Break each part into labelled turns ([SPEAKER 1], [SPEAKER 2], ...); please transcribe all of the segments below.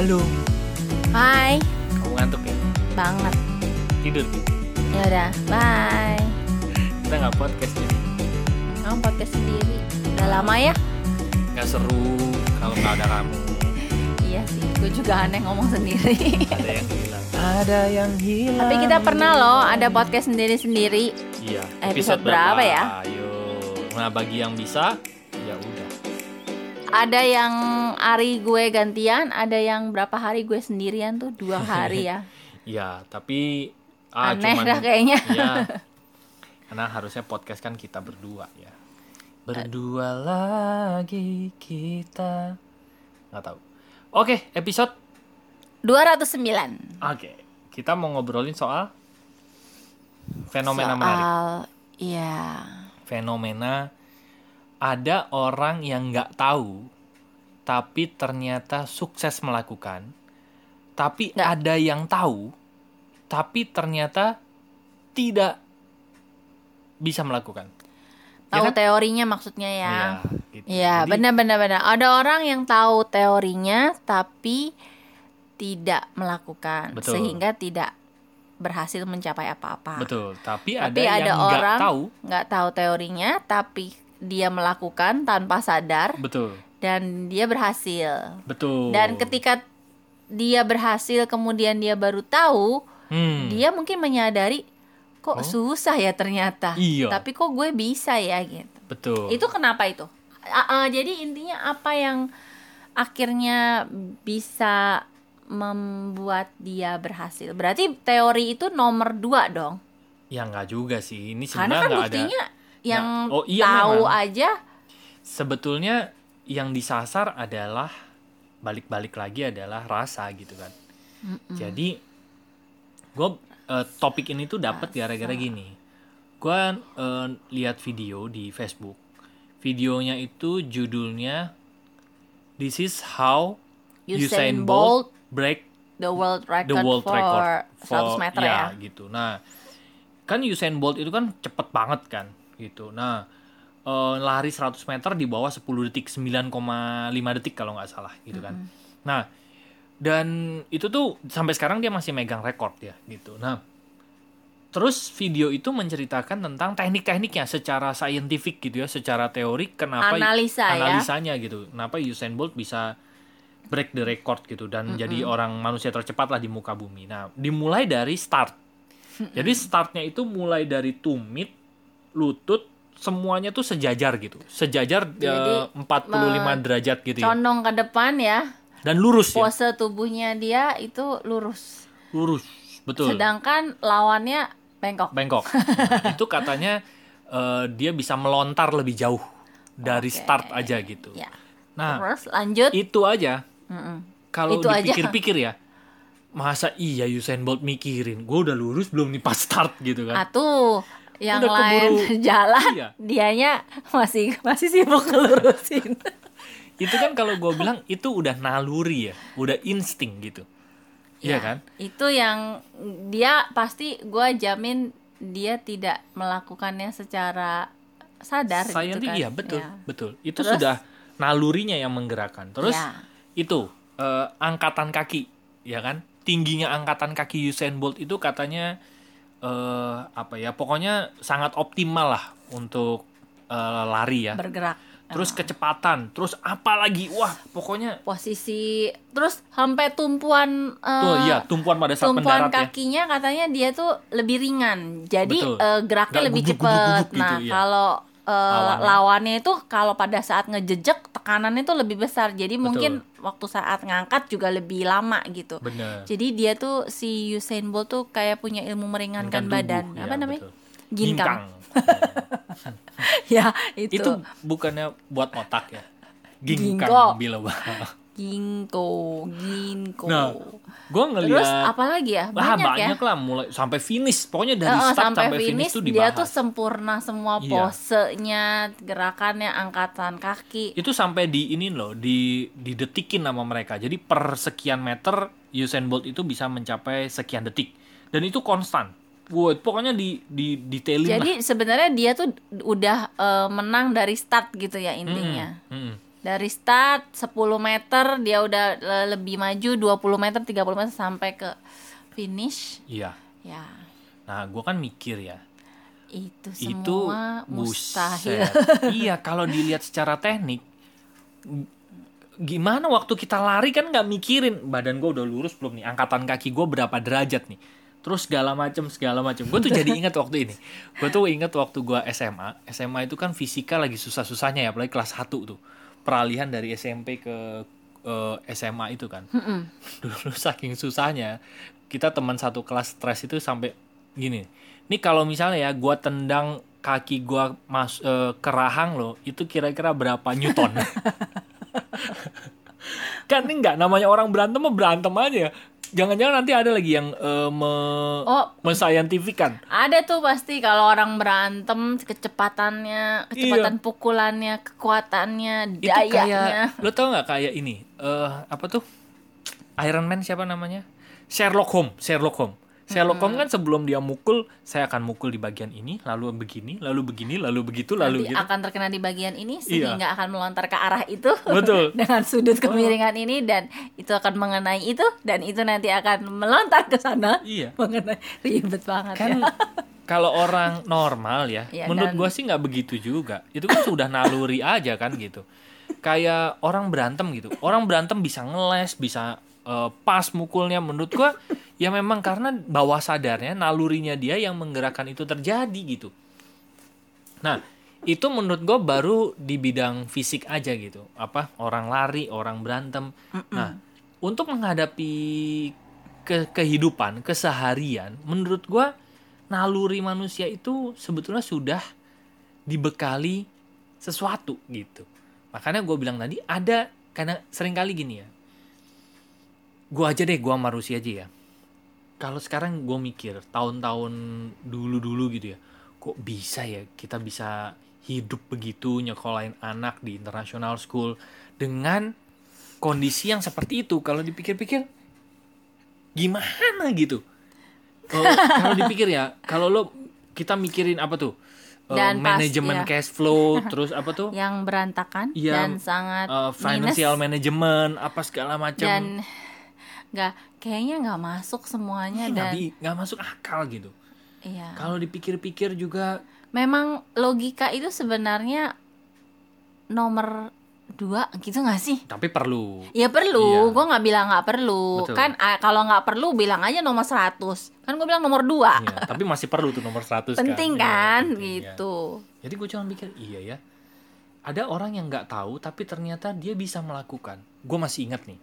[SPEAKER 1] Halo.
[SPEAKER 2] Hai,
[SPEAKER 1] Kamu ngantuk ya?
[SPEAKER 2] banget.
[SPEAKER 1] Tidur.
[SPEAKER 2] Ya udah, bye.
[SPEAKER 1] Kita nggak podcast jadi
[SPEAKER 2] Kamu podcast sendiri. Udah lama ya?
[SPEAKER 1] nggak seru kalau nggak ada kamu.
[SPEAKER 2] Iya sih, gue juga aneh ngomong sendiri.
[SPEAKER 1] Ada yang hilang. Ada yang hilang.
[SPEAKER 2] Tapi kita pernah loh ada podcast sendiri-sendiri.
[SPEAKER 1] Iya.
[SPEAKER 2] Episode berapa ya?
[SPEAKER 1] Ayo. Nah bagi yang bisa.
[SPEAKER 2] Ada yang hari gue gantian, ada yang berapa hari gue sendirian tuh dua hari ya.
[SPEAKER 1] Iya. Tapi ah,
[SPEAKER 2] Aneh
[SPEAKER 1] cuman-
[SPEAKER 2] dah kayaknya.
[SPEAKER 1] Iya. Karena harusnya podcast kan kita berdua ya. Berdua lagi kita. Nggak tahu. Oke, episode
[SPEAKER 2] 209.
[SPEAKER 1] Oke, kita mau ngobrolin soal fenomena menarik.
[SPEAKER 2] Soal iya.
[SPEAKER 1] Fenomena ada orang yang nggak tahu, tapi ternyata sukses melakukan. Tapi
[SPEAKER 2] Nggak.
[SPEAKER 1] ada yang tahu, tapi ternyata tidak bisa melakukan. Ya
[SPEAKER 2] Tahu
[SPEAKER 1] kan?
[SPEAKER 2] teorinya maksudnya ya.
[SPEAKER 1] Iya, gitu. Jadi,
[SPEAKER 2] benar-benar benar. Ada orang yang tahu teorinya tapi tidak melakukan
[SPEAKER 1] Betul.
[SPEAKER 2] sehingga tidak berhasil mencapai apa-apa.
[SPEAKER 1] Betul, tapi,
[SPEAKER 2] Tapi
[SPEAKER 1] ada,
[SPEAKER 2] ada
[SPEAKER 1] yang nggak
[SPEAKER 2] orang
[SPEAKER 1] tahu.
[SPEAKER 2] nggak tahu teorinya tapi dia melakukan tanpa sadar
[SPEAKER 1] Betul,
[SPEAKER 2] dan dia berhasil.
[SPEAKER 1] betul.
[SPEAKER 2] Dan ketika dia berhasil kemudian dia baru tahu,
[SPEAKER 1] Hmm,
[SPEAKER 2] dia mungkin menyadari kok
[SPEAKER 1] Oh.
[SPEAKER 2] susah ya ternyata.
[SPEAKER 1] Iya.
[SPEAKER 2] Tapi kok gue bisa ya gitu.
[SPEAKER 1] betul.
[SPEAKER 2] Itu kenapa itu? A- a- jadi intinya apa yang akhirnya bisa membuat dia berhasil? Berarti teori itu nomor dua dong.
[SPEAKER 1] Ya nggak juga sih. Ini
[SPEAKER 2] Karena
[SPEAKER 1] sebenarnya
[SPEAKER 2] kan
[SPEAKER 1] nggak ada.
[SPEAKER 2] Buktinya yang
[SPEAKER 1] Nah, oh iya
[SPEAKER 2] tahu
[SPEAKER 1] memang.
[SPEAKER 2] aja.
[SPEAKER 1] Sebetulnya yang disasar adalah balik-balik lagi adalah rasa gitu kan. Jadi gue topik ini tuh dapat gara-gara gini. Gue lihat video di Facebook. Videonya itu judulnya This is how
[SPEAKER 2] Usain Bolt
[SPEAKER 1] break
[SPEAKER 2] The world record
[SPEAKER 1] the world
[SPEAKER 2] for
[SPEAKER 1] record
[SPEAKER 2] 100 meter ya.
[SPEAKER 1] gitu. Nah, kan Usain Bolt itu kan cepet banget kan gitu. Nah, eh, lari 100 meter di bawah 10 detik, 9,5 detik kalau nggak salah gitu kan. Nah, dan itu tuh sampai sekarang dia masih megang rekor ya gitu. Nah, terus video itu menceritakan tentang teknik-tekniknya secara saintifik gitu ya, secara teori kenapa
[SPEAKER 2] Analisa ya.
[SPEAKER 1] analisanya gitu. Kenapa Usain Bolt bisa break the record gitu dan jadi orang manusia tercepat lah di muka bumi. Nah, dimulai dari start. Jadi startnya itu mulai dari tumit, lutut, semuanya tuh sejajar gitu. Sejajar
[SPEAKER 2] Jadi,
[SPEAKER 1] eh, 45 derajat gitu ya.
[SPEAKER 2] Condong ke depan ya.
[SPEAKER 1] Dan lurus ya.
[SPEAKER 2] Pose tubuhnya dia itu lurus.
[SPEAKER 1] Lurus. Betul.
[SPEAKER 2] Sedangkan lawannya bengkok.
[SPEAKER 1] Bengkok. Nah, itu katanya eh, dia bisa melontar lebih jauh dari
[SPEAKER 2] Oke.
[SPEAKER 1] start aja gitu.
[SPEAKER 2] Ya.
[SPEAKER 1] Nah,
[SPEAKER 2] Terus lanjut.
[SPEAKER 1] itu aja.
[SPEAKER 2] Mm-mm.
[SPEAKER 1] Kalau
[SPEAKER 2] Itu aja.
[SPEAKER 1] dipikir-pikir ya, masa iya Usain Bolt mikirin, gue udah lurus belum nih pas start gitu kan?
[SPEAKER 2] Atuh, yang
[SPEAKER 1] Udah
[SPEAKER 2] lain
[SPEAKER 1] keburu-
[SPEAKER 2] jalan,
[SPEAKER 1] Iya.
[SPEAKER 2] dianya masih masih sibuk ngelurusin.
[SPEAKER 1] Itu kan kalau gue bilang itu udah naluri ya, udah insting gitu. Iya
[SPEAKER 2] Ya,
[SPEAKER 1] kan?
[SPEAKER 2] Itu yang dia pasti gua jamin dia tidak melakukannya secara sadar
[SPEAKER 1] Saya
[SPEAKER 2] gitu kan.
[SPEAKER 1] iya betul,
[SPEAKER 2] Ya.
[SPEAKER 1] betul. Itu
[SPEAKER 2] Terus?
[SPEAKER 1] sudah nalurinya yang menggerakkan. Terus
[SPEAKER 2] Ya.
[SPEAKER 1] itu eh, angkatan kaki, ya kan? Tingginya angkatan kaki Usain Bolt itu katanya eh apa ya? Pokoknya sangat optimal lah untuk eh, lari ya.
[SPEAKER 2] bergerak.
[SPEAKER 1] Terus kecepatan, terus apa lagi? Wah, pokoknya
[SPEAKER 2] Posisi terus sampai tumpuan eh,
[SPEAKER 1] tuh iya tumpuan pada saat
[SPEAKER 2] tumpuan
[SPEAKER 1] ya.
[SPEAKER 2] kakinya katanya dia tuh lebih ringan. Jadi
[SPEAKER 1] Betul.
[SPEAKER 2] eh, geraknya
[SPEAKER 1] Nggak
[SPEAKER 2] lebih cepat.
[SPEAKER 1] gitu,
[SPEAKER 2] nah,
[SPEAKER 1] iya.
[SPEAKER 2] kalau eh,
[SPEAKER 1] Lawannya.
[SPEAKER 2] lawannya itu kalau pada saat ngejejek tekanannya itu lebih besar. Jadi mungkin waktu saat ngangkat juga lebih lama gitu.
[SPEAKER 1] Bener.
[SPEAKER 2] Jadi dia tuh si Usain Bolt tuh kayak punya ilmu meringankan
[SPEAKER 1] Kan
[SPEAKER 2] badan.
[SPEAKER 1] tubuh,
[SPEAKER 2] Apa
[SPEAKER 1] ya,
[SPEAKER 2] namanya?
[SPEAKER 1] betul.
[SPEAKER 2] Ginkang. ya, itu.
[SPEAKER 1] itu bukannya buat otak ya ginkang biloba
[SPEAKER 2] ginkgo, ginkgo.
[SPEAKER 1] nah gue ngeliat
[SPEAKER 2] Terus apa lagi ya?
[SPEAKER 1] ah,
[SPEAKER 2] Banyak, ya.
[SPEAKER 1] banyak lah mulai sampai finish pokoknya dari
[SPEAKER 2] Heeh,
[SPEAKER 1] start
[SPEAKER 2] sampai,
[SPEAKER 1] sampai,
[SPEAKER 2] finish,
[SPEAKER 1] tuh
[SPEAKER 2] dia
[SPEAKER 1] dibahas
[SPEAKER 2] tuh sempurna semua
[SPEAKER 1] Iya.
[SPEAKER 2] posenya, gerakannya, angkatan kaki.
[SPEAKER 1] itu sampai di ini loh di didetikin sama mereka jadi per sekian meter Usain Bolt itu bisa mencapai sekian detik dan itu konstan Wow, pokoknya di di detailin
[SPEAKER 2] Jadi sebenarnya dia tuh udah eh, menang dari start gitu ya intinya.
[SPEAKER 1] Mm-mm.
[SPEAKER 2] Dari start 10 meter dia udah le- lebih maju 20 meter 30 meter sampai ke finish.
[SPEAKER 1] Iya.
[SPEAKER 2] Ya.
[SPEAKER 1] Nah gue kan mikir ya.
[SPEAKER 2] Itu
[SPEAKER 1] itu
[SPEAKER 2] semua mustahil.
[SPEAKER 1] buset. iya kalau dilihat secara teknik gimana waktu kita lari kan nggak mikirin badan gue udah lurus belum nih? Angkatan kaki gue berapa derajat nih? Terus segala macem segala macem. Gue tuh jadi ingat waktu ini. Gue tuh ingat waktu gue SMA SMA itu kan fisika lagi susah-susahnya ya apalagi kelas 1 tuh peralihan dari SMP ke eh, SMA itu kan. Dulu saking susahnya kita teman satu kelas stres itu sampai gini. Ini kalau misalnya ya gua tendang kaki gua mas eh, ke rahang lo itu kira-kira berapa newton? Kan ini nggak namanya orang berantem mah berantem aja jangan-jangan nanti ada lagi yang eh, me
[SPEAKER 2] Oh.
[SPEAKER 1] menscientifikan.
[SPEAKER 2] Ada tuh pasti kalau orang berantem kecepatannya kecepatan
[SPEAKER 1] Iya.
[SPEAKER 2] pukulannya kekuatannya
[SPEAKER 1] itu
[SPEAKER 2] dayanya
[SPEAKER 1] kayak lo tau nggak kayak ini eh apa tuh? Iron Man siapa namanya? Sherlock Holmes Sherlock Holmes Sherlock Holmes kan sebelum dia mukul saya akan mukul di bagian ini lalu begini lalu begini lalu begitu lalu
[SPEAKER 2] nanti
[SPEAKER 1] gitu
[SPEAKER 2] akan terkena di bagian ini
[SPEAKER 1] Iya.
[SPEAKER 2] sehingga akan melontar ke arah itu
[SPEAKER 1] Betul.
[SPEAKER 2] dengan sudut kemiringan ini dan itu akan mengenai itu dan itu nanti akan melontar ke sana
[SPEAKER 1] iya
[SPEAKER 2] mengenai ribet banget
[SPEAKER 1] kan
[SPEAKER 2] ya
[SPEAKER 1] kalau orang normal ya,
[SPEAKER 2] Iya,
[SPEAKER 1] menurut
[SPEAKER 2] dan-
[SPEAKER 1] gua sih nggak begitu juga. Itu kan sudah naluri aja kan gitu. Kayak orang berantem gitu. Orang berantem bisa ngeles, bisa eh, pas mukulnya. Menurut gua ya memang karena bawah sadarnya nalurinya dia yang menggerakkan itu terjadi gitu. Nah, itu menurut gue baru di bidang fisik aja gitu. Apa orang lari, orang berantem. Nah, untuk menghadapi ke kehidupan, keseharian, menurut gua naluri manusia itu sebetulnya sudah dibekali sesuatu gitu. Makanya gue bilang tadi ada karena sering kali gini ya. Gue aja deh, gue sama Rusi aja ya. Kalau sekarang gue mikir tahun-tahun dulu-dulu gitu ya, kok bisa ya kita bisa hidup begitu nyekolahin anak di international school dengan kondisi yang seperti itu. Kalau dipikir-pikir gimana gitu? Kalau dipikir ya, kalau lo kita mikirin apa tuh? Eh,
[SPEAKER 2] Dan pas,
[SPEAKER 1] manajemen
[SPEAKER 2] iya.
[SPEAKER 1] cash flow, terus apa tuh?
[SPEAKER 2] yang berantakan
[SPEAKER 1] Iya,
[SPEAKER 2] dan sangat minus
[SPEAKER 1] financial management apa segala macam.
[SPEAKER 2] dan nggak kayaknya nggak masuk semuanya
[SPEAKER 1] nggak
[SPEAKER 2] dan
[SPEAKER 1] nggak masuk akal gitu.
[SPEAKER 2] iya
[SPEAKER 1] Kalau dipikir-pikir juga
[SPEAKER 2] memang logika itu sebenarnya nomor dua gitu nggak sih
[SPEAKER 1] tapi perlu.
[SPEAKER 2] ya perlu
[SPEAKER 1] Iya.
[SPEAKER 2] gue nggak bilang nggak perlu
[SPEAKER 1] Betul.
[SPEAKER 2] kan ah, kalau nggak perlu bilang aja nomor 100 kan gue bilang nomor dua
[SPEAKER 1] Iya, tapi masih perlu tuh nomor 100
[SPEAKER 2] penting
[SPEAKER 1] Iya,
[SPEAKER 2] kan
[SPEAKER 1] penting, iya.
[SPEAKER 2] gitu
[SPEAKER 1] Jadi gue cuma mikir iya ya. Ada orang yang nggak tahu tapi ternyata dia bisa melakukan. Gue masih ingat nih.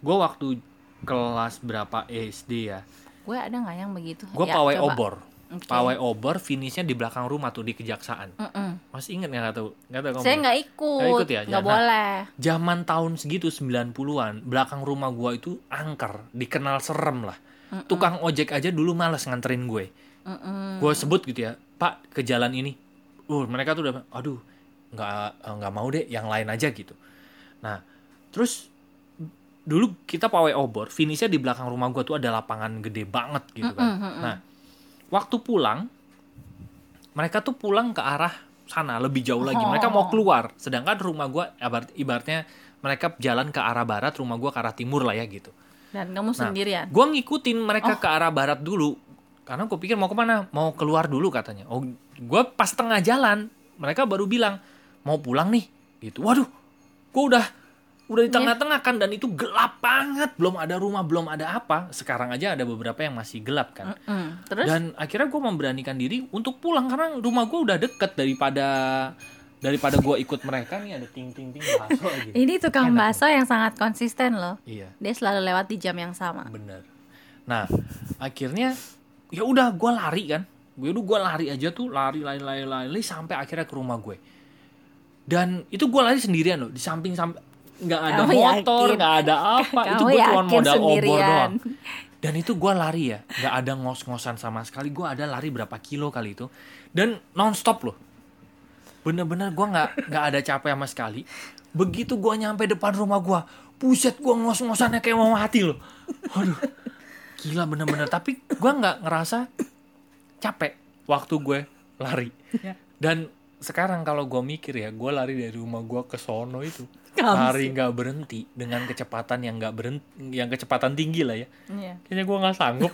[SPEAKER 1] Gue waktu kelas berapa SD ya.
[SPEAKER 2] gue ada nggak yang begitu
[SPEAKER 1] Gue
[SPEAKER 2] Ya,
[SPEAKER 1] pawai
[SPEAKER 2] coba.
[SPEAKER 1] obor.
[SPEAKER 2] Oke.
[SPEAKER 1] Pawai obor finishnya di belakang rumah tuh di kejaksaan.
[SPEAKER 2] Mm-mm.
[SPEAKER 1] Masih ingat nggak tahu? Nggak tahu kamu?
[SPEAKER 2] saya nggak ikut
[SPEAKER 1] Nggak ikut ya?
[SPEAKER 2] nggak
[SPEAKER 1] Nah,
[SPEAKER 2] boleh
[SPEAKER 1] Zaman tahun segitu 90-an, belakang rumah gua itu angker, dikenal serem lah. Tukang ojek aja dulu males nganterin gue. Gue sebut gitu ya, Pak ke jalan ini. Uh, mereka tuh udah, aduh, nggak nggak mau deh, yang lain aja gitu. Nah, terus dulu kita pawai obor, finishnya di belakang rumah gua tuh ada lapangan gede banget gitu kan. Nah, waktu pulang, mereka tuh pulang ke arah sana lebih jauh lagi. Mereka mau keluar, sedangkan rumah gua ibarat- ibaratnya mereka jalan ke arah barat, rumah gua ke arah timur lah ya gitu.
[SPEAKER 2] dan kamu sendirian
[SPEAKER 1] Gue ngikutin mereka ke arah barat dulu. Karena gue pikir mau ke mana? Mau keluar dulu katanya. Oh, gue pas tengah jalan, mereka baru bilang mau pulang nih. Gitu. Waduh, gue udah udah di tengah-tengah kan dan itu gelap banget. Belum ada rumah, belum ada apa. Sekarang aja ada beberapa yang masih gelap kan.
[SPEAKER 2] Mm. terus
[SPEAKER 1] Dan akhirnya gue memberanikan diri untuk pulang karena rumah gue udah deket daripada daripada gue ikut mereka nih ada ting ting ting bakso lagi.
[SPEAKER 2] ini tukang
[SPEAKER 1] Enak
[SPEAKER 2] bakso yang sangat konsisten loh
[SPEAKER 1] Iya.
[SPEAKER 2] dia selalu lewat di jam yang sama
[SPEAKER 1] bener nah akhirnya ya udah gue lari kan gue udah gue lari aja tuh lari lari lari lari sampai akhirnya ke rumah gue dan itu gue lari sendirian loh di samping samping nggak ada
[SPEAKER 2] Kamu
[SPEAKER 1] motor nggak ada apa. Itu
[SPEAKER 2] Kamu
[SPEAKER 1] gue cuma modal obor
[SPEAKER 2] sendirian?
[SPEAKER 1] doang. Dan itu gue lari ya. Nggak ada ngos-ngosan sama sekali. Gue ada lari berapa kilo kali itu. Dan nonstop loh. Bener-bener gue nggak nggak ada capek sama sekali. Begitu gue nyampe depan rumah gue puset gue ngos-ngosannya kayak mau mati loh. Aduh gila bener-bener. Tapi gue nggak ngerasa capek waktu gue lari. Dan sekarang kalau gue mikir ya gue lari dari rumah gue ke sono itu lari nggak berhenti dengan kecepatan yang nggak berhenti yang kecepatan tinggi lah ya.
[SPEAKER 2] Iya.
[SPEAKER 1] kayaknya gue nggak sanggup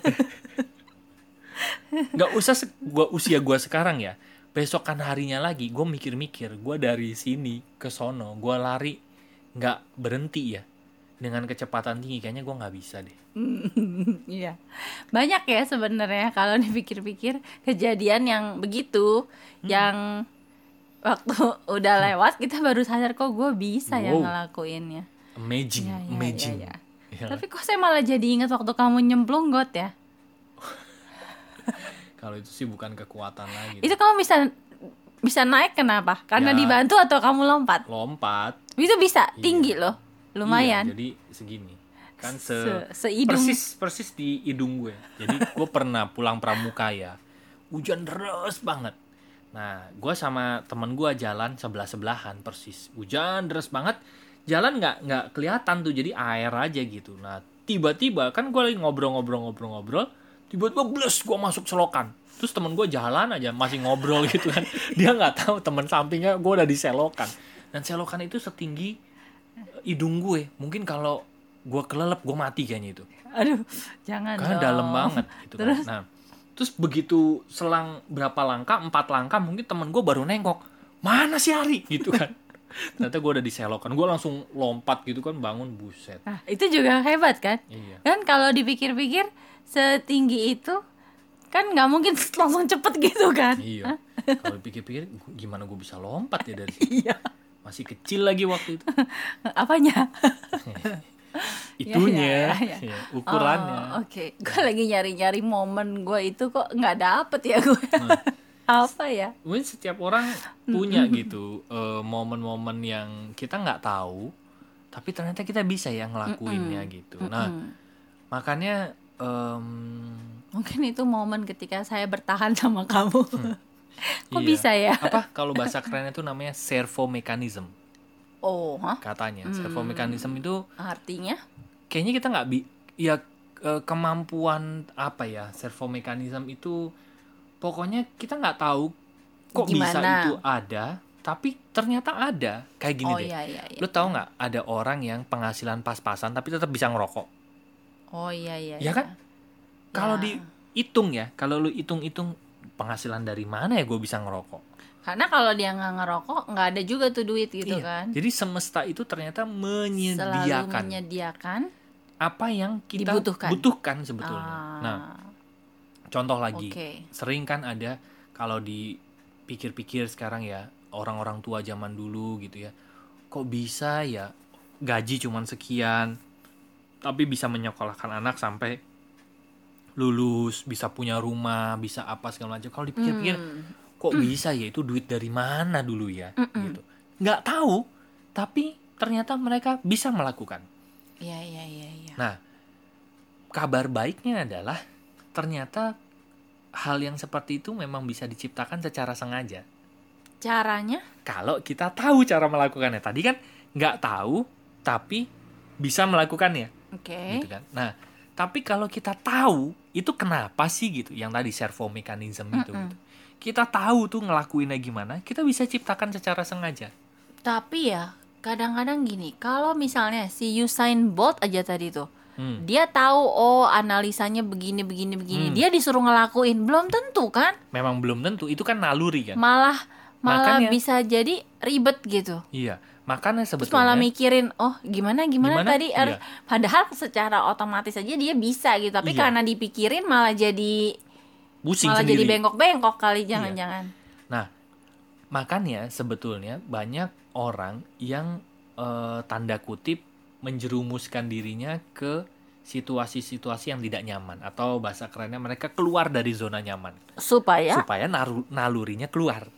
[SPEAKER 1] nggak usah gua usia gue sekarang ya. Besokan harinya lagi gue mikir-mikir gue dari sini ke sono gue lari nggak berhenti ya. Dengan kecepatan tinggi kayaknya gue nggak bisa deh.
[SPEAKER 2] Iya. Banyak ya sebenarnya kalau dipikir-pikir kejadian yang begitu yang waktu udah lewat kita baru sadar kok gue bisa ya
[SPEAKER 1] Wow.
[SPEAKER 2] ngelakuinnya.
[SPEAKER 1] amazing
[SPEAKER 2] Iya, iya,
[SPEAKER 1] amazing
[SPEAKER 2] iya,
[SPEAKER 1] Iya.
[SPEAKER 2] Tapi kok saya malah jadi ingat waktu kamu nyemplung got ya?
[SPEAKER 1] kalau itu sih bukan kekuatan lagi
[SPEAKER 2] Itu kamu bisa bisa naik kenapa? Karena
[SPEAKER 1] Ya.
[SPEAKER 2] dibantu atau kamu lompat?
[SPEAKER 1] lompat
[SPEAKER 2] Itu bisa
[SPEAKER 1] Iya.
[SPEAKER 2] tinggi loh. Lumayan.
[SPEAKER 1] Iya, jadi segini kan se,
[SPEAKER 2] Se- seidung.
[SPEAKER 1] persis persis di hidung gue jadi gue pernah pulang pramuka ya hujan deras banget nah gue sama temen gue jalan sebelah sebelahan persis. Hujan deras banget. Jalan nggak nggak kelihatan tuh jadi air aja gitu. Nah tiba-tiba kan gue lagi ngobrol-ngobrol-ngobrol-ngobrol tiba-tiba bles gue masuk selokan. Terus temen gue jalan aja masih ngobrol gitu kan. Dia nggak tahu temen sampingnya gue udah di selokan. Dan selokan itu setinggi hidung gue. Mungkin kalau gue kelelep gue mati kayaknya itu.
[SPEAKER 2] Aduh, jangan
[SPEAKER 1] karena
[SPEAKER 2] dong.
[SPEAKER 1] dalam banget gitu
[SPEAKER 2] Terus?
[SPEAKER 1] kan nah terus begitu selang berapa langkah empat langkah mungkin temen gue baru nengok. Mana sih Ari? Gitu kan. Ternyata gue udah di selokan gue langsung lompat gitu kan bangun buset.
[SPEAKER 2] Nah, itu juga hebat kan?
[SPEAKER 1] iya.
[SPEAKER 2] Kan kalau dipikir-pikir setinggi itu kan nggak mungkin langsung cepet gitu kan?
[SPEAKER 1] iya. Kalau pikir-pikir gua- gimana gue bisa lompat ya dari
[SPEAKER 2] Iya.
[SPEAKER 1] masih kecil lagi waktu itu.
[SPEAKER 2] Apanya?
[SPEAKER 1] Itunya
[SPEAKER 2] iya, iya.
[SPEAKER 1] iya, ukurannya
[SPEAKER 2] Oh, Oke, gue lagi nyari-nyari momen gue itu kok nggak dapet ya gue.
[SPEAKER 1] Nah.
[SPEAKER 2] Apa ya?
[SPEAKER 1] mungkin setiap orang punya gitu eh, momen-momen yang kita nggak tahu tapi ternyata kita bisa ya ngelakuinnya gitu nah
[SPEAKER 2] Mm.
[SPEAKER 1] makanya em,
[SPEAKER 2] Mungkin itu momen ketika saya bertahan sama kamu. Kok
[SPEAKER 1] iya.
[SPEAKER 2] bisa ya?
[SPEAKER 1] apa kalau bahasa kerennya itu namanya servo mechanism
[SPEAKER 2] Oh, hah?
[SPEAKER 1] katanya
[SPEAKER 2] Hmm.
[SPEAKER 1] servo mechanism itu
[SPEAKER 2] Artinya?
[SPEAKER 1] kayaknya kita nggak bi ya eh, kemampuan apa ya servo mechanism itu pokoknya kita nggak tahu kok bisa
[SPEAKER 2] Gimana?
[SPEAKER 1] itu ada tapi ternyata ada kayak gini
[SPEAKER 2] oh
[SPEAKER 1] deh
[SPEAKER 2] iya iya iya.
[SPEAKER 1] Lu tahu nggak ada orang yang penghasilan pas-pasan tapi tetap bisa ngerokok?
[SPEAKER 2] Oh iya iya.
[SPEAKER 1] Ya kan? Kalau
[SPEAKER 2] Ya.
[SPEAKER 1] dihitung ya, kalau lu hitung-hitung penghasilan dari mana ya gue bisa ngerokok?
[SPEAKER 2] Karena kalau dia nggak ngerokok nggak ada juga tuh duit gitu
[SPEAKER 1] Iya.
[SPEAKER 2] kan.
[SPEAKER 1] Jadi semesta itu ternyata
[SPEAKER 2] Selalu
[SPEAKER 1] menyediakan
[SPEAKER 2] menyediakan.
[SPEAKER 1] apa yang kita
[SPEAKER 2] Dibutuhkan.
[SPEAKER 1] butuhkan sebetulnya.
[SPEAKER 2] Ah,
[SPEAKER 1] Nah, contoh lagi,
[SPEAKER 2] Oke.
[SPEAKER 1] sering kan ada kalau dipikir-pikir sekarang ya orang-orang tua zaman dulu gitu ya, kok bisa ya gaji cuman sekian, tapi bisa menyekolahkan anak sampai lulus, bisa punya rumah, bisa apa segala macam. Kalau dipikir-pikir,
[SPEAKER 2] Hmm.
[SPEAKER 1] Kok bisa ya itu duit dari mana dulu ya,
[SPEAKER 2] Mm-mm.
[SPEAKER 1] gitu. Nggak tahu, tapi ternyata mereka bisa melakukan.
[SPEAKER 2] Iya iya iya iya.
[SPEAKER 1] Nah, kabar baiknya adalah ternyata hal yang seperti itu memang bisa diciptakan secara sengaja.
[SPEAKER 2] Caranya?
[SPEAKER 1] Kalau kita tahu cara melakukannya. Tadi kan nggak tahu, tapi bisa melakukannya,
[SPEAKER 2] Oke.
[SPEAKER 1] gitu kan. Nah, tapi kalau kita tahu itu kenapa sih gitu, yang tadi servo mechanism itu,
[SPEAKER 2] Mm-mm.
[SPEAKER 1] gitu. Kita tahu tuh ngelakuinnya gimana, kita bisa ciptakan secara sengaja.
[SPEAKER 2] Tapi ya kadang-kadang gini, kalau misalnya si Usain Bolt aja tadi tuh,
[SPEAKER 1] Hmm.
[SPEAKER 2] dia tahu oh analisanya begini begini begini,
[SPEAKER 1] Hmm.
[SPEAKER 2] dia disuruh ngelakuin, belum tentu kan?
[SPEAKER 1] Memang belum tentu, itu kan naluri kan.
[SPEAKER 2] Malah malah
[SPEAKER 1] Makanya-
[SPEAKER 2] bisa jadi ribet gitu.
[SPEAKER 1] Iya, makanya
[SPEAKER 2] Terus
[SPEAKER 1] sebetulnya
[SPEAKER 2] malah mikirin, oh gimana gimana,
[SPEAKER 1] Gimana?
[SPEAKER 2] tadi harus
[SPEAKER 1] Iya.
[SPEAKER 2] padahal secara otomatis aja dia bisa gitu, tapi
[SPEAKER 1] Iya.
[SPEAKER 2] karena dipikirin malah jadi
[SPEAKER 1] pusing
[SPEAKER 2] malah
[SPEAKER 1] sendiri.
[SPEAKER 2] jadi bengkok-bengkok kali jangan-jangan.
[SPEAKER 1] Nah, makanya sebetulnya banyak orang yang eh, tanda kutip menjerumuskan dirinya ke situasi-situasi yang tidak nyaman atau bahasa kerennya mereka keluar dari zona nyaman
[SPEAKER 2] Supaya
[SPEAKER 1] supaya nalurinya keluar.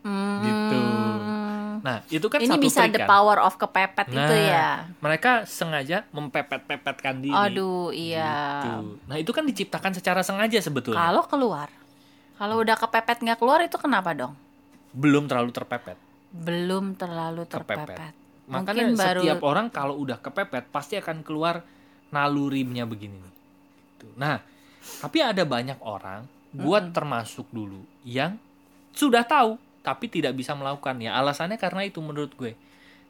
[SPEAKER 2] Hmm,
[SPEAKER 1] Gitu. Nah, itu kan
[SPEAKER 2] ini
[SPEAKER 1] satu
[SPEAKER 2] bisa
[SPEAKER 1] trik
[SPEAKER 2] the
[SPEAKER 1] kan.
[SPEAKER 2] power of kepepet itu
[SPEAKER 1] Nah,
[SPEAKER 2] ya.
[SPEAKER 1] Mereka sengaja mempepet-pepetkan diri.
[SPEAKER 2] Aduh, iya.
[SPEAKER 1] Gitu. Nah, itu kan diciptakan secara sengaja sebetulnya.
[SPEAKER 2] Kalau keluar, kalau udah kepepet nggak keluar itu kenapa dong?
[SPEAKER 1] Belum terlalu terpepet.
[SPEAKER 2] Belum terlalu terpepet.
[SPEAKER 1] Kepepet. Makanya
[SPEAKER 2] Mungkin baru
[SPEAKER 1] setiap orang kalau udah kepepet pasti akan keluar nalurinya begini nih. Nah, tapi ada banyak orang, buat termasuk dulu yang sudah tahu tapi tidak bisa melakukan. Ya alasannya karena itu menurut gue.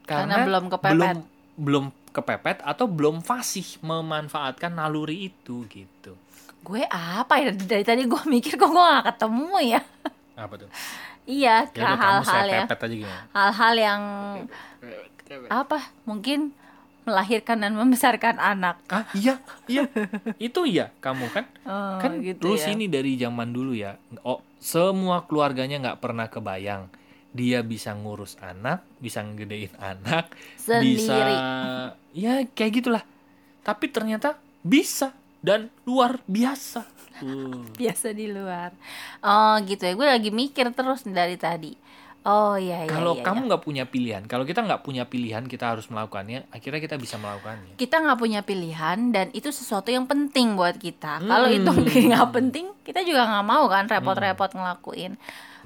[SPEAKER 2] Karena belum kepepet.
[SPEAKER 1] belum belum kepepet atau belum fasih memanfaatkan naluri itu gitu.
[SPEAKER 2] Gue apa ya? Dari tadi gue mikir kok gue gak ketemu ya.
[SPEAKER 1] Apa tuh?
[SPEAKER 2] Iya
[SPEAKER 1] ya
[SPEAKER 2] hal-hal ya. hal-hal yang apa? Mungkin melahirkan dan membesarkan anak.
[SPEAKER 1] Ah iya iya. Itu iya kamu kan?
[SPEAKER 2] Oh,
[SPEAKER 1] kan
[SPEAKER 2] gitu
[SPEAKER 1] lu
[SPEAKER 2] ya.
[SPEAKER 1] sini dari zaman dulu ya. Oh semua keluarganya nggak pernah kebayang. Dia bisa ngurus anak bisa ngedein anak bisa
[SPEAKER 2] Sendiri.
[SPEAKER 1] ya kayak gitulah. Tapi ternyata bisa dan luar biasa. Uh,
[SPEAKER 2] biasa di luar. Oh gitu ya. Gue lagi mikir terus dari tadi oh iya iya
[SPEAKER 1] kalau
[SPEAKER 2] iya,
[SPEAKER 1] kamu
[SPEAKER 2] iya.
[SPEAKER 1] nggak punya pilihan kalau kita nggak punya pilihan kita harus melakukannya akhirnya kita bisa melakukannya
[SPEAKER 2] kita nggak punya pilihan dan itu sesuatu yang penting buat kita kalau
[SPEAKER 1] Hmm.
[SPEAKER 2] itu nggak penting kita juga nggak mau kan repot-repot ngelakuin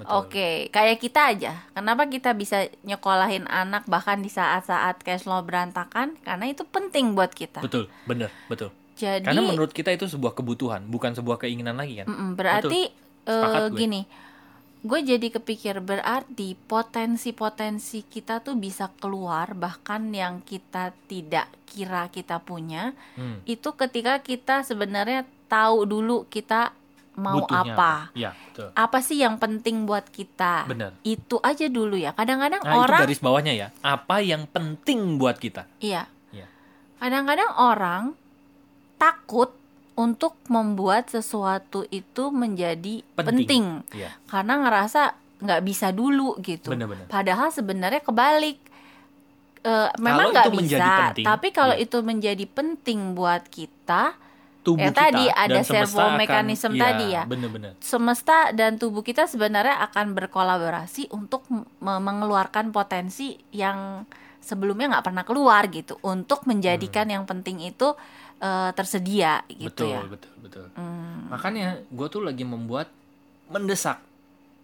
[SPEAKER 1] Betul.
[SPEAKER 2] Oke, kayak kita aja. Kenapa kita bisa nyekolahin anak bahkan di saat-saat cash flow berantakan? Karena itu penting buat kita.
[SPEAKER 1] betul bener betul
[SPEAKER 2] Jadi,
[SPEAKER 1] karena menurut kita itu sebuah kebutuhan bukan sebuah keinginan lagi kan
[SPEAKER 2] mm-mm, berarti
[SPEAKER 1] Sepakat
[SPEAKER 2] eh,
[SPEAKER 1] gue.
[SPEAKER 2] gini, gue jadi kepikir berarti potensi-potensi kita tuh bisa keluar bahkan yang kita tidak kira kita punya
[SPEAKER 1] Hmm.
[SPEAKER 2] itu ketika kita sebenarnya tahu dulu kita mau
[SPEAKER 1] Butuhnya
[SPEAKER 2] apa.
[SPEAKER 1] ya betul
[SPEAKER 2] Apa sih yang penting buat kita?
[SPEAKER 1] bener
[SPEAKER 2] Itu aja dulu ya. Kadang-kadang
[SPEAKER 1] Nah,
[SPEAKER 2] orang
[SPEAKER 1] itu garis bawahnya ya. Apa yang penting buat kita?
[SPEAKER 2] Iya.
[SPEAKER 1] Iya.
[SPEAKER 2] Kadang-kadang orang takut untuk membuat sesuatu itu menjadi
[SPEAKER 1] Penting.
[SPEAKER 2] penting,
[SPEAKER 1] Iya,
[SPEAKER 2] karena ngerasa nggak bisa dulu gitu.
[SPEAKER 1] benar-benar.
[SPEAKER 2] Padahal sebenarnya kebalik. Eh, memang nggak bisa,
[SPEAKER 1] penting,
[SPEAKER 2] tapi kalau
[SPEAKER 1] iya.
[SPEAKER 2] itu menjadi penting buat kita,
[SPEAKER 1] Tubuh
[SPEAKER 2] Ya,
[SPEAKER 1] kita
[SPEAKER 2] tadi ada servo mekanisme
[SPEAKER 1] iya,
[SPEAKER 2] tadi ya.
[SPEAKER 1] Benar-benar.
[SPEAKER 2] semesta dan tubuh kita sebenarnya akan berkolaborasi untuk mengeluarkan potensi yang sebelumnya nggak pernah keluar gitu, untuk menjadikan yang penting itu eh, tersedia gitu
[SPEAKER 1] betul,
[SPEAKER 2] ya.
[SPEAKER 1] betul, betul.
[SPEAKER 2] Hmm,
[SPEAKER 1] Makanya gue tuh lagi membuat mendesak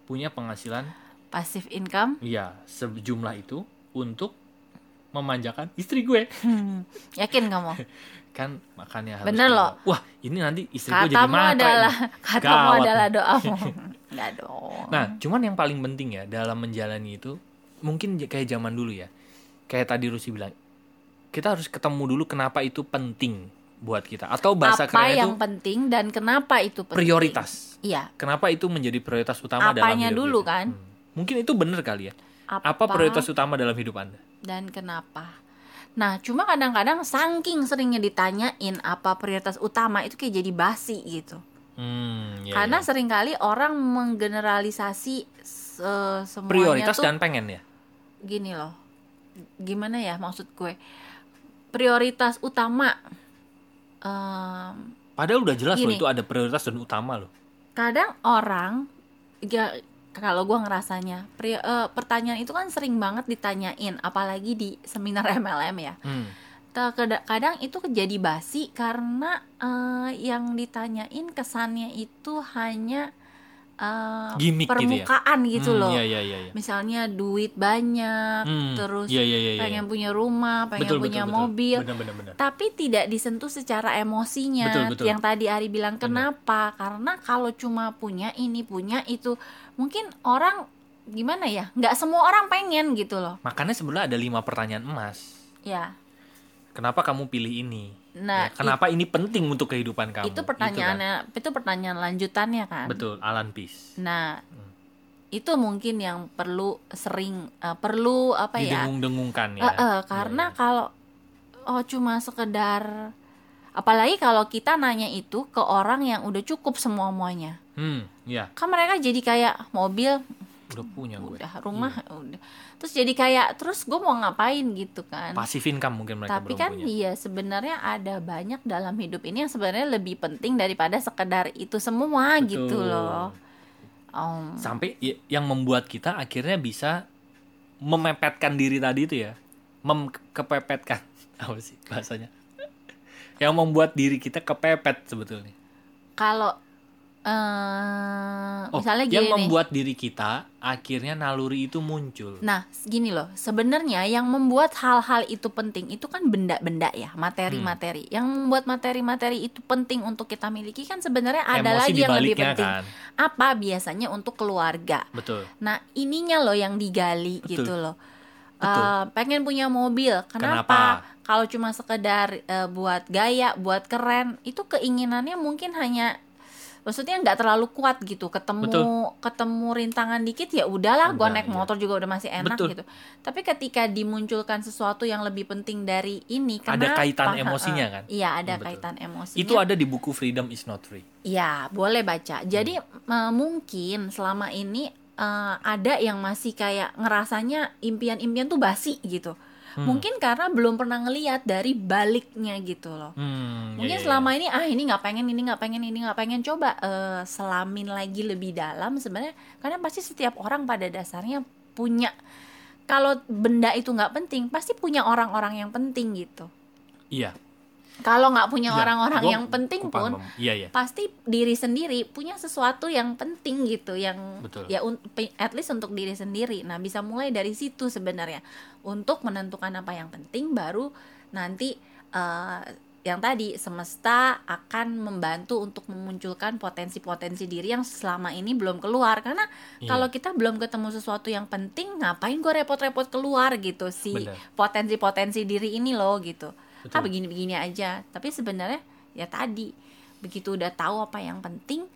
[SPEAKER 1] punya penghasilan
[SPEAKER 2] passive income,
[SPEAKER 1] ya sejumlah itu untuk memanjakan istri gue
[SPEAKER 2] yakin kamu?
[SPEAKER 1] kan makanya harus
[SPEAKER 2] Bener loh.
[SPEAKER 1] wah ini nanti istri gue jadi
[SPEAKER 2] Katamu
[SPEAKER 1] matre
[SPEAKER 2] adalah katamu
[SPEAKER 1] Gawat
[SPEAKER 2] adalah doamu. Enggak dong.
[SPEAKER 1] Nah, cuman yang paling penting ya dalam menjalani itu mungkin kayak zaman dulu ya. Kayak tadi Rusi bilang, kita harus ketemu dulu kenapa itu penting buat kita atau bahasa
[SPEAKER 2] apa
[SPEAKER 1] kerennya
[SPEAKER 2] yang
[SPEAKER 1] itu
[SPEAKER 2] penting dan kenapa itu penting?
[SPEAKER 1] prioritas.
[SPEAKER 2] Iya.
[SPEAKER 1] Kenapa itu menjadi prioritas utama dalam
[SPEAKER 2] Apanya
[SPEAKER 1] hidup
[SPEAKER 2] dulu
[SPEAKER 1] kita?
[SPEAKER 2] kan?
[SPEAKER 1] Hmm. Mungkin itu benar kali ya.
[SPEAKER 2] Apa,
[SPEAKER 1] Apa prioritas utama dalam hidup Anda?
[SPEAKER 2] dan kenapa. Nah, cuma kadang-kadadang saking seringnya ditanyain apa prioritas utama itu kayak jadi basi gitu.
[SPEAKER 1] Hmm, ya,
[SPEAKER 2] Karena
[SPEAKER 1] ya.
[SPEAKER 2] sering kali orang menggeneralisasi se- semuanya
[SPEAKER 1] prioritas
[SPEAKER 2] tuh
[SPEAKER 1] dan pengen ya.
[SPEAKER 2] gini loh. Gimana ya maksud gue? Prioritas utama em,
[SPEAKER 1] Padahal udah jelas loh
[SPEAKER 2] Gini.
[SPEAKER 1] itu ada prioritas dan utama loh.
[SPEAKER 2] kadang orang ya kalau gue ngerasanya pri- eh, pertanyaan itu kan sering banget ditanyain apalagi di seminar MLM ya
[SPEAKER 1] Hmm.
[SPEAKER 2] Kadang itu jadi basi karena eh, yang ditanyain kesannya itu hanya eh,
[SPEAKER 1] Gimmick gitu ya?
[SPEAKER 2] permukaan gitu,
[SPEAKER 1] Hmm,
[SPEAKER 2] loh
[SPEAKER 1] Iya, iya, iya. iya.
[SPEAKER 2] misalnya duit banyak
[SPEAKER 1] Hmm,
[SPEAKER 2] terus
[SPEAKER 1] iya, iya, iya, iya.
[SPEAKER 2] pengen punya rumah pengen
[SPEAKER 1] Betul,
[SPEAKER 2] punya
[SPEAKER 1] betul, betul.
[SPEAKER 2] mobil
[SPEAKER 1] Benar, benar, benar.
[SPEAKER 2] tapi tidak disentuh secara emosinya
[SPEAKER 1] Betul, betul.
[SPEAKER 2] yang tadi Ari bilang kenapa karena kalau cuma punya ini punya itu mungkin orang gimana ya nggak semua orang pengen gitu loh
[SPEAKER 1] Makanya sebenarnya ada lima pertanyaan emas.
[SPEAKER 2] ya
[SPEAKER 1] Kenapa kamu pilih ini?
[SPEAKER 2] Nah
[SPEAKER 1] Ya, kenapa ini penting untuk kehidupan kamu?
[SPEAKER 2] itu pertanyaannya itu pertanyaan lanjutannya kan
[SPEAKER 1] kan? Betul, Alan Peace.
[SPEAKER 2] nah
[SPEAKER 1] Hmm.
[SPEAKER 2] itu mungkin yang perlu sering eh, perlu apa ya
[SPEAKER 1] Didengung-dengungkan ya.
[SPEAKER 2] Eh, eh, karena kalau oh cuma sekedar apalagi kalau kita nanya itu ke orang yang udah cukup semua muanya
[SPEAKER 1] Hmm, ya,
[SPEAKER 2] kan mereka jadi kayak mobil
[SPEAKER 1] udah punya gue.
[SPEAKER 2] udah rumah udah terus jadi kayak terus gue mau ngapain gitu kan
[SPEAKER 1] Pasif income mungkin mereka
[SPEAKER 2] tapi kan
[SPEAKER 1] punya.
[SPEAKER 2] iya sebenarnya ada banyak dalam hidup ini yang sebenarnya lebih penting daripada sekedar itu semua gitu
[SPEAKER 1] Betul.
[SPEAKER 2] loh Om,
[SPEAKER 1] Sampai yang membuat kita akhirnya bisa memepetkan diri tadi itu ya. Memkepepetkan. Apa sih bahasanya? yang membuat diri kita kepepet sebetulnya.
[SPEAKER 2] kalau eh
[SPEAKER 1] Oh,
[SPEAKER 2] misalnya gini
[SPEAKER 1] yang
[SPEAKER 2] nih.
[SPEAKER 1] membuat diri kita akhirnya naluri itu muncul.
[SPEAKER 2] Nah, gini loh, sebenarnya yang membuat hal-hal itu penting itu kan benda-benda ya, materi-materi.
[SPEAKER 1] Hmm.
[SPEAKER 2] Yang membuat materi-materi itu penting untuk kita miliki kan sebenarnya ada
[SPEAKER 1] Emosi
[SPEAKER 2] lagi yang lebih penting.
[SPEAKER 1] kan.
[SPEAKER 2] Apa biasanya untuk keluarga.
[SPEAKER 1] Betul.
[SPEAKER 2] Nah, ininya loh yang digali
[SPEAKER 1] Betul.
[SPEAKER 2] gitu loh.
[SPEAKER 1] Betul.
[SPEAKER 2] Eh, pengen punya mobil, kenapa?
[SPEAKER 1] Kenapa?
[SPEAKER 2] Kalau cuma sekedar eh, buat gaya, buat keren, itu keinginannya mungkin hanya maksudnya nggak terlalu kuat gitu. Ketemu
[SPEAKER 1] Betul.
[SPEAKER 2] ketemu rintangan dikit ya udahlah, gua
[SPEAKER 1] Udah,
[SPEAKER 2] naik
[SPEAKER 1] iya.
[SPEAKER 2] motor juga udah masih enak
[SPEAKER 1] Betul.
[SPEAKER 2] gitu. Tapi ketika dimunculkan sesuatu yang lebih penting dari ini,
[SPEAKER 1] Ada
[SPEAKER 2] kenapa?
[SPEAKER 1] kaitan emosinya kan?
[SPEAKER 2] Iya, ada
[SPEAKER 1] Betul.
[SPEAKER 2] kaitan emosinya.
[SPEAKER 1] Itu ada di buku Freedom is not free.
[SPEAKER 2] Ya, boleh baca. Jadi
[SPEAKER 1] Hmm.
[SPEAKER 2] eh, mungkin selama ini eh, ada yang masih kayak ngerasanya impian-impian tuh basi gitu.
[SPEAKER 1] Hmm.
[SPEAKER 2] Mungkin karena belum pernah ngeliat dari baliknya gitu loh.
[SPEAKER 1] Hmm,
[SPEAKER 2] Mungkin
[SPEAKER 1] iya, iya,
[SPEAKER 2] selama ini ah ini nggak pengen, ini nggak pengen, ini nggak pengen. Coba eh, selamin lagi lebih dalam sebenarnya. Karena pasti setiap orang pada dasarnya punya kalau benda itu nggak penting, pasti punya orang-orang yang penting gitu.
[SPEAKER 1] Iya.
[SPEAKER 2] Kalau nggak punya
[SPEAKER 1] Iya,
[SPEAKER 2] orang-orang
[SPEAKER 1] gua-
[SPEAKER 2] yang penting pun.
[SPEAKER 1] Iya, iya.
[SPEAKER 2] pasti diri sendiri punya sesuatu yang penting gitu yang
[SPEAKER 1] Betul.
[SPEAKER 2] ya un- at least untuk diri sendiri nah bisa mulai dari situ sebenarnya untuk menentukan apa yang penting baru nanti eh, yang tadi semesta akan membantu untuk memunculkan potensi-potensi diri yang selama ini belum keluar karena
[SPEAKER 1] Iya.
[SPEAKER 2] kalau kita belum ketemu sesuatu yang penting ngapain gue repot-repot keluar gitu si potensi-potensi diri ini loh gitu
[SPEAKER 1] Betul.
[SPEAKER 2] ah begini-begini aja tapi sebenarnya ya tadi begitu udah tahu apa yang penting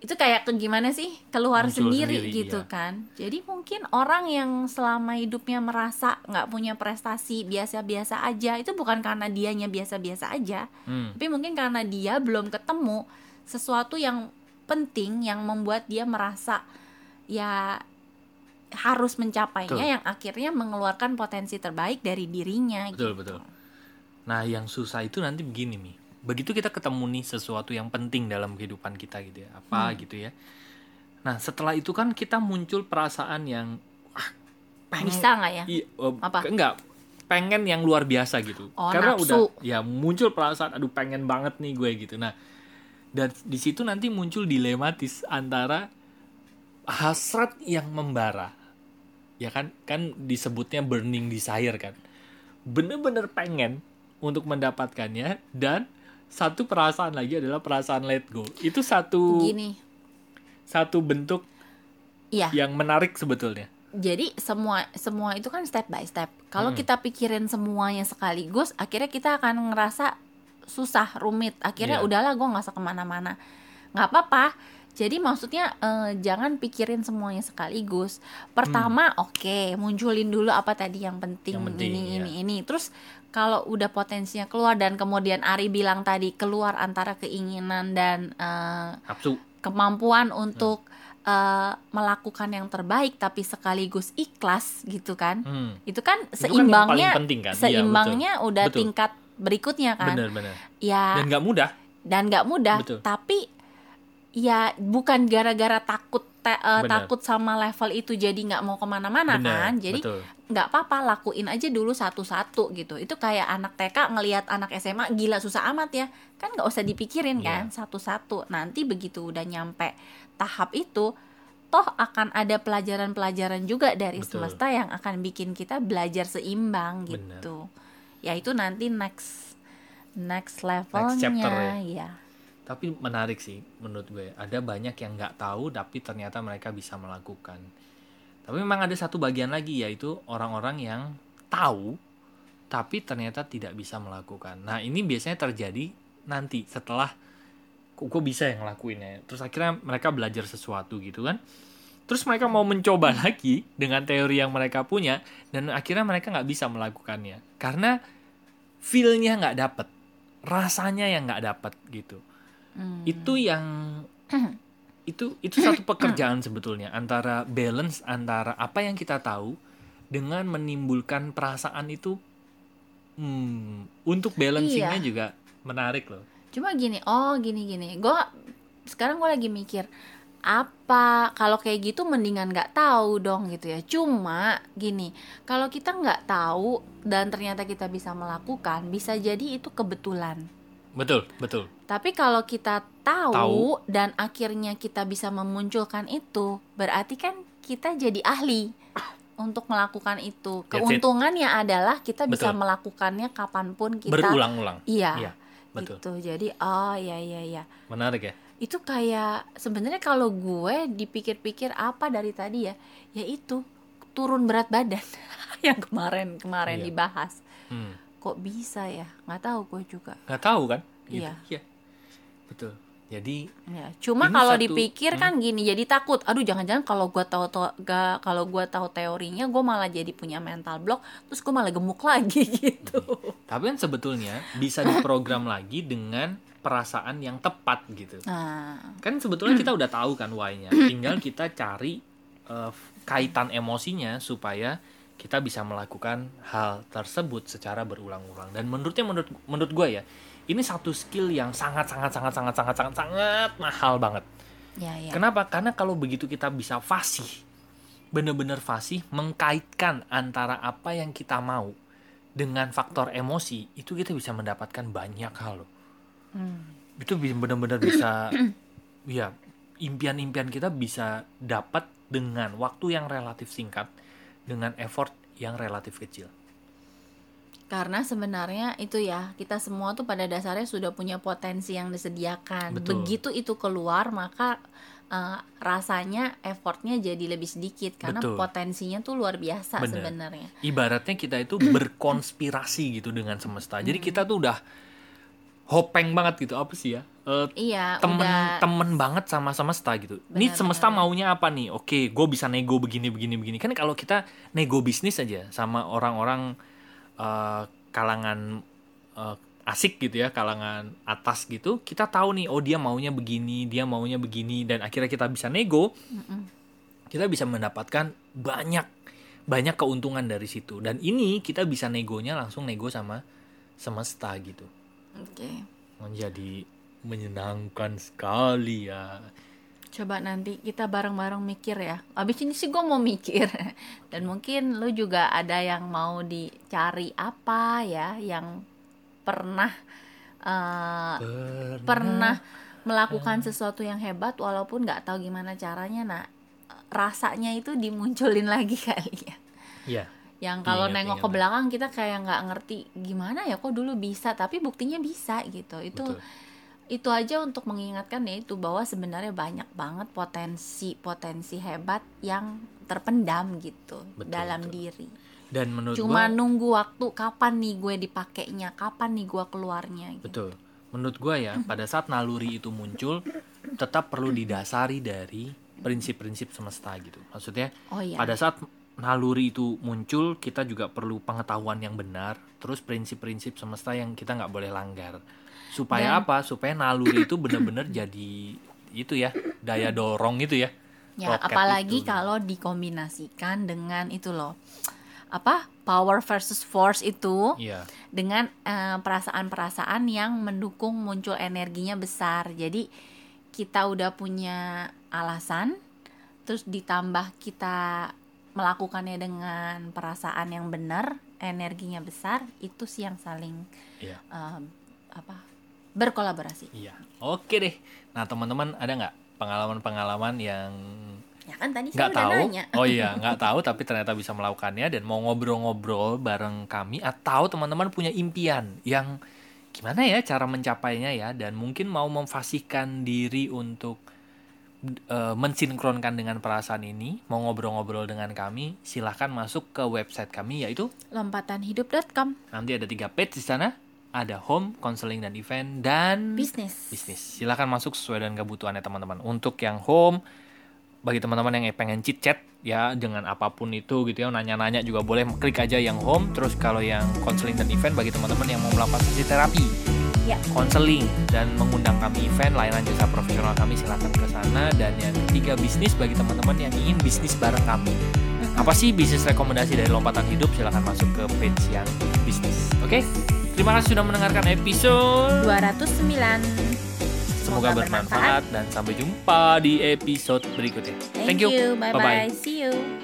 [SPEAKER 2] itu kayak ke gimana sih keluar
[SPEAKER 1] Muncul
[SPEAKER 2] sendiri,
[SPEAKER 1] sendiri,
[SPEAKER 2] gitu
[SPEAKER 1] iya.
[SPEAKER 2] kan jadi mungkin orang yang selama hidupnya merasa nggak punya prestasi biasa-biasa aja itu bukan karena dianya biasa-biasa aja
[SPEAKER 1] Hmm.
[SPEAKER 2] tapi mungkin karena dia belum ketemu sesuatu yang penting yang membuat dia merasa ya harus mencapainya
[SPEAKER 1] Betul.
[SPEAKER 2] yang akhirnya mengeluarkan potensi terbaik dari dirinya
[SPEAKER 1] Betul,
[SPEAKER 2] gitu.
[SPEAKER 1] betul. Nah, yang susah itu nanti begini nih. Begitu kita ketemu nih sesuatu yang penting dalam kehidupan kita gitu ya, apa
[SPEAKER 2] Hmm.
[SPEAKER 1] gitu ya. Nah, setelah itu kan kita muncul perasaan yang ah, pengen
[SPEAKER 2] bisa nggak ya
[SPEAKER 1] Iya, eh,
[SPEAKER 2] Apa?
[SPEAKER 1] enggak pengen yang luar biasa gitu.
[SPEAKER 2] Oh,
[SPEAKER 1] Karena
[SPEAKER 2] nafsu.
[SPEAKER 1] udah ya muncul perasaan aduh pengen banget nih gue gitu. Nah, dan di situ nanti muncul dilematis antara hasrat yang membara. Ya kan kan disebutnya burning desire kan. Bener-bener pengen untuk mendapatkannya dan satu perasaan lagi adalah perasaan let go. Itu satu
[SPEAKER 2] gini
[SPEAKER 1] satu bentuk
[SPEAKER 2] iya
[SPEAKER 1] yang menarik sebetulnya.
[SPEAKER 2] jadi semua semua itu kan step by step kalau
[SPEAKER 1] Hmm.
[SPEAKER 2] kita pikirin semuanya sekaligus akhirnya kita akan ngerasa susah rumit akhirnya
[SPEAKER 1] Iya.
[SPEAKER 2] udahlah gue nggak usah ke mana-mana nggak apa-apa jadi maksudnya eh, jangan pikirin semuanya sekaligus pertama oke munculin dulu apa tadi yang penting,
[SPEAKER 1] Hmm. Yang penting,
[SPEAKER 2] ini
[SPEAKER 1] iya.
[SPEAKER 2] ini ini terus kalau udah potensinya keluar dan kemudian Ari bilang tadi keluar antara keinginan dan eh,
[SPEAKER 1] Nafsu.
[SPEAKER 2] kemampuan untuk eh, melakukan yang terbaik tapi sekaligus ikhlas gitu kan
[SPEAKER 1] Hmm.
[SPEAKER 2] itu kan
[SPEAKER 1] Itu kan
[SPEAKER 2] seimbangnya
[SPEAKER 1] paling penting kan? Iya,
[SPEAKER 2] seimbangnya udah
[SPEAKER 1] Betul.
[SPEAKER 2] tingkat berikutnya kan
[SPEAKER 1] Bener-bener.
[SPEAKER 2] ya
[SPEAKER 1] Dan nggak mudah.
[SPEAKER 2] dan nggak mudah
[SPEAKER 1] Betul.
[SPEAKER 2] tapi ya bukan gara-gara takut te-
[SPEAKER 1] Bener.
[SPEAKER 2] takut sama level itu jadi nggak mau ke mana-mana
[SPEAKER 1] Bener,
[SPEAKER 2] kan jadi nggak apa-apa lakuin aja dulu satu-satu gitu itu kayak anak TK ngelihat anak SMA gila susah amat ya kan nggak usah dipikirin
[SPEAKER 1] Iya.
[SPEAKER 2] kan satu-satu nanti begitu udah nyampe tahap itu toh akan ada pelajaran-pelajaran juga dari
[SPEAKER 1] Betul.
[SPEAKER 2] semesta yang akan bikin kita belajar seimbang
[SPEAKER 1] Bener.
[SPEAKER 2] gitu ya itu nanti next next levelnya
[SPEAKER 1] chapter ya.
[SPEAKER 2] ya
[SPEAKER 1] Tapi menarik sih menurut gue. Ada banyak yang nggak tahu tapi ternyata mereka bisa melakukan. Tapi memang ada satu bagian lagi yaitu orang-orang yang tahu tapi ternyata tidak bisa melakukan. Nah ini biasanya terjadi nanti setelah kok gue bisa yang ngelakuinnya. Terus akhirnya mereka belajar sesuatu gitu kan. Terus mereka mau mencoba lagi dengan teori yang mereka punya dan akhirnya mereka nggak bisa melakukannya karena feelnya nggak dapet, rasanya yang nggak dapet gitu
[SPEAKER 2] Hmm.
[SPEAKER 1] itu yang itu itu satu pekerjaan sebetulnya antara balance antara apa yang kita tahu dengan menimbulkan perasaan itu hmm, untuk balancingnya
[SPEAKER 2] Iya.
[SPEAKER 1] juga menarik loh
[SPEAKER 2] cuma gini oh gini gini gue sekarang gue lagi mikir apa kalau kayak gitu mendingan nggak tahu dong gitu ya cuma gini kalau kita nggak tahu dan ternyata kita bisa melakukan bisa jadi itu kebetulan
[SPEAKER 1] betul betul
[SPEAKER 2] Tapi kalau kita tahu,
[SPEAKER 1] Tahu.
[SPEAKER 2] dan akhirnya kita bisa memunculkan itu, berarti kan kita jadi ahli untuk melakukan itu. Keuntungannya adalah kita bisa
[SPEAKER 1] Betul.
[SPEAKER 2] melakukannya kapan pun kita.
[SPEAKER 1] berulang-ulang
[SPEAKER 2] Iya.
[SPEAKER 1] Iya, betul
[SPEAKER 2] Gitu. Jadi oh ya ya ya.
[SPEAKER 1] menarik ya
[SPEAKER 2] Itu kayak sebenarnya kalau gue dipikir-pikir apa dari tadi ya, yaitu turun berat badan yang kemarin kemarin
[SPEAKER 1] Iya.
[SPEAKER 2] dibahas.
[SPEAKER 1] hmm.
[SPEAKER 2] Kok bisa ya? Nggak tahu gue juga.
[SPEAKER 1] nggak tahu kan Gitu.
[SPEAKER 2] Iya.
[SPEAKER 1] iya betul jadi
[SPEAKER 2] Ya, cuma kalau
[SPEAKER 1] satu-
[SPEAKER 2] dipikir kan gini, jadi takut. Aduh, jangan-jangan kalau gua tahu to- ga- kalau gua tahu teorinya, gua malah jadi punya mental block, terus gua malah gemuk lagi gitu.
[SPEAKER 1] tapi kan sebetulnya bisa diprogram lagi dengan perasaan yang tepat gitu
[SPEAKER 2] Nah,
[SPEAKER 1] kan sebetulnya kita udah tahu kan why-nya tinggal kita cari eh, kaitan emosinya supaya kita bisa melakukan hal tersebut secara berulang-ulang dan menurutnya menurut menurut gue ya ini satu skill yang sangat sangat sangat sangat sangat sangat sangat mahal banget
[SPEAKER 2] ya ya.
[SPEAKER 1] kenapa karena kalau begitu kita bisa fasih bener-bener fasih mengkaitkan antara apa yang kita mau dengan faktor emosi itu kita bisa mendapatkan banyak hal loh
[SPEAKER 2] Hmm.
[SPEAKER 1] itu benar-benar bisa ya impian-impian kita bisa dapat dengan waktu yang relatif singkat dengan effort yang relatif kecil
[SPEAKER 2] Karena sebenarnya itu ya, kita semua tuh pada dasarnya sudah punya potensi yang disediakan.
[SPEAKER 1] Betul.
[SPEAKER 2] Begitu itu keluar, maka eh, rasanya effortnya jadi lebih sedikit karena
[SPEAKER 1] Betul.
[SPEAKER 2] potensinya tuh luar biasa
[SPEAKER 1] Bener.
[SPEAKER 2] sebenarnya.
[SPEAKER 1] ibaratnya kita itu berkonspirasi gitu dengan semesta jadi kita tuh udah hopeng banget gitu apa sih ya Eh,
[SPEAKER 2] Iya,
[SPEAKER 1] temen
[SPEAKER 2] udah
[SPEAKER 1] temen banget sama semesta gitu. Ini
[SPEAKER 2] Benar,
[SPEAKER 1] semesta
[SPEAKER 2] benar.
[SPEAKER 1] maunya apa nih? Oke, gue bisa nego begini begini begini. Kan kalau kita nego bisnis aja sama orang-orang eh, kalangan eh, asik gitu ya, kalangan atas gitu, kita tahu nih, oh dia maunya begini, dia maunya begini, dan akhirnya kita bisa nego, kita bisa mendapatkan banyak banyak keuntungan dari situ. Dan ini kita bisa negonya langsung nego sama semesta gitu
[SPEAKER 2] Oke.
[SPEAKER 1] menjadi menyenangkan sekali ya.
[SPEAKER 2] Coba nanti kita bareng-bareng mikir ya. Abis ini sih gue mau mikir. Dan mungkin lu juga ada yang mau dicari apa ya, yang pernah eh, pernah melakukan sesuatu yang hebat walaupun nggak tahu gimana caranya. Nah, rasanya itu dimunculin lagi kali ya.
[SPEAKER 1] Iya,
[SPEAKER 2] Yang kalau
[SPEAKER 1] Ingat,
[SPEAKER 2] nengok
[SPEAKER 1] ingat.
[SPEAKER 2] ke belakang kita kayak nggak ngerti gimana ya kok dulu bisa, tapi buktinya bisa gitu. Itu
[SPEAKER 1] betul.
[SPEAKER 2] Itu aja untuk mengingatkan ya itu bahwa sebenarnya banyak banget potensi potensi hebat yang terpendam gitu
[SPEAKER 1] Betul,
[SPEAKER 2] dalam
[SPEAKER 1] betul.
[SPEAKER 2] diri.
[SPEAKER 1] Dan menurut
[SPEAKER 2] Cuma
[SPEAKER 1] gua
[SPEAKER 2] nunggu waktu kapan nih gue dipakainya, kapan nih gue keluarnya. Gitu.
[SPEAKER 1] betul. Menurut gua ya, pada saat naluri itu muncul tetap perlu didasari dari prinsip-prinsip semesta gitu. Maksudnya
[SPEAKER 2] Oh iya.
[SPEAKER 1] pada saat naluri itu muncul kita juga perlu pengetahuan yang benar terus prinsip-prinsip semesta yang kita nggak boleh langgar supaya
[SPEAKER 2] Dan-
[SPEAKER 1] apa supaya naluri itu benar-benar jadi itu ya daya dorong itu ya
[SPEAKER 2] Ya,
[SPEAKER 1] roket
[SPEAKER 2] apalagi
[SPEAKER 1] itu.
[SPEAKER 2] kalau dikombinasikan dengan itu loh. Apa? Power versus force itu
[SPEAKER 1] iya
[SPEAKER 2] dengan eh, perasaan-perasaan yang mendukung muncul energinya besar. Jadi kita udah punya alasan, terus ditambah kita melakukannya dengan perasaan yang benar, energinya besar, itu sih yang saling
[SPEAKER 1] iya
[SPEAKER 2] eh, apa berkolaborasi.
[SPEAKER 1] iya oke deh nah teman-teman ada nggak pengalaman-pengalaman yang
[SPEAKER 2] Ya kan tadi
[SPEAKER 1] nggak tahu
[SPEAKER 2] nanya.
[SPEAKER 1] oh iya nggak tahu tapi ternyata bisa melakukannya dan mau ngobrol-ngobrol bareng kami atau teman-teman punya impian yang gimana ya cara mencapainya ya dan mungkin mau memfasihkan diri untuk eh, mensinkronkan dengan perasaan ini mau ngobrol-ngobrol dengan kami silahkan masuk ke website kami yaitu
[SPEAKER 2] Lompatanhidup.com
[SPEAKER 1] nanti ada tiga page di sana ada home, counseling dan event dan
[SPEAKER 2] bisnis.
[SPEAKER 1] bisnis. Silahkan masuk sesuai dengan kebutuhannya teman-teman. Untuk yang home, bagi teman-teman yang pengen chit chat ya dengan apa pun itu gitu ya, nanya-nanya juga boleh klik aja yang home. Terus kalau yang counseling dan event bagi teman-teman yang mau melakukan sesi terapi,
[SPEAKER 2] Ya.
[SPEAKER 1] counseling dan mengundang kami event layanan jasa profesional kami silahkan ke sana. Dan yang ketiga bisnis bagi teman-teman yang ingin bisnis bareng kami. Apa sih bisnis rekomendasi dari lompatan hidup? Silahkan masuk ke page yang bisnis. Oke, terima kasih sudah mendengarkan episode
[SPEAKER 2] 209.
[SPEAKER 1] Semoga bermanfaat dan sampai jumpa di episode berikutnya.
[SPEAKER 2] Thank, you. Bye
[SPEAKER 1] Bye-bye.
[SPEAKER 2] bye. See you.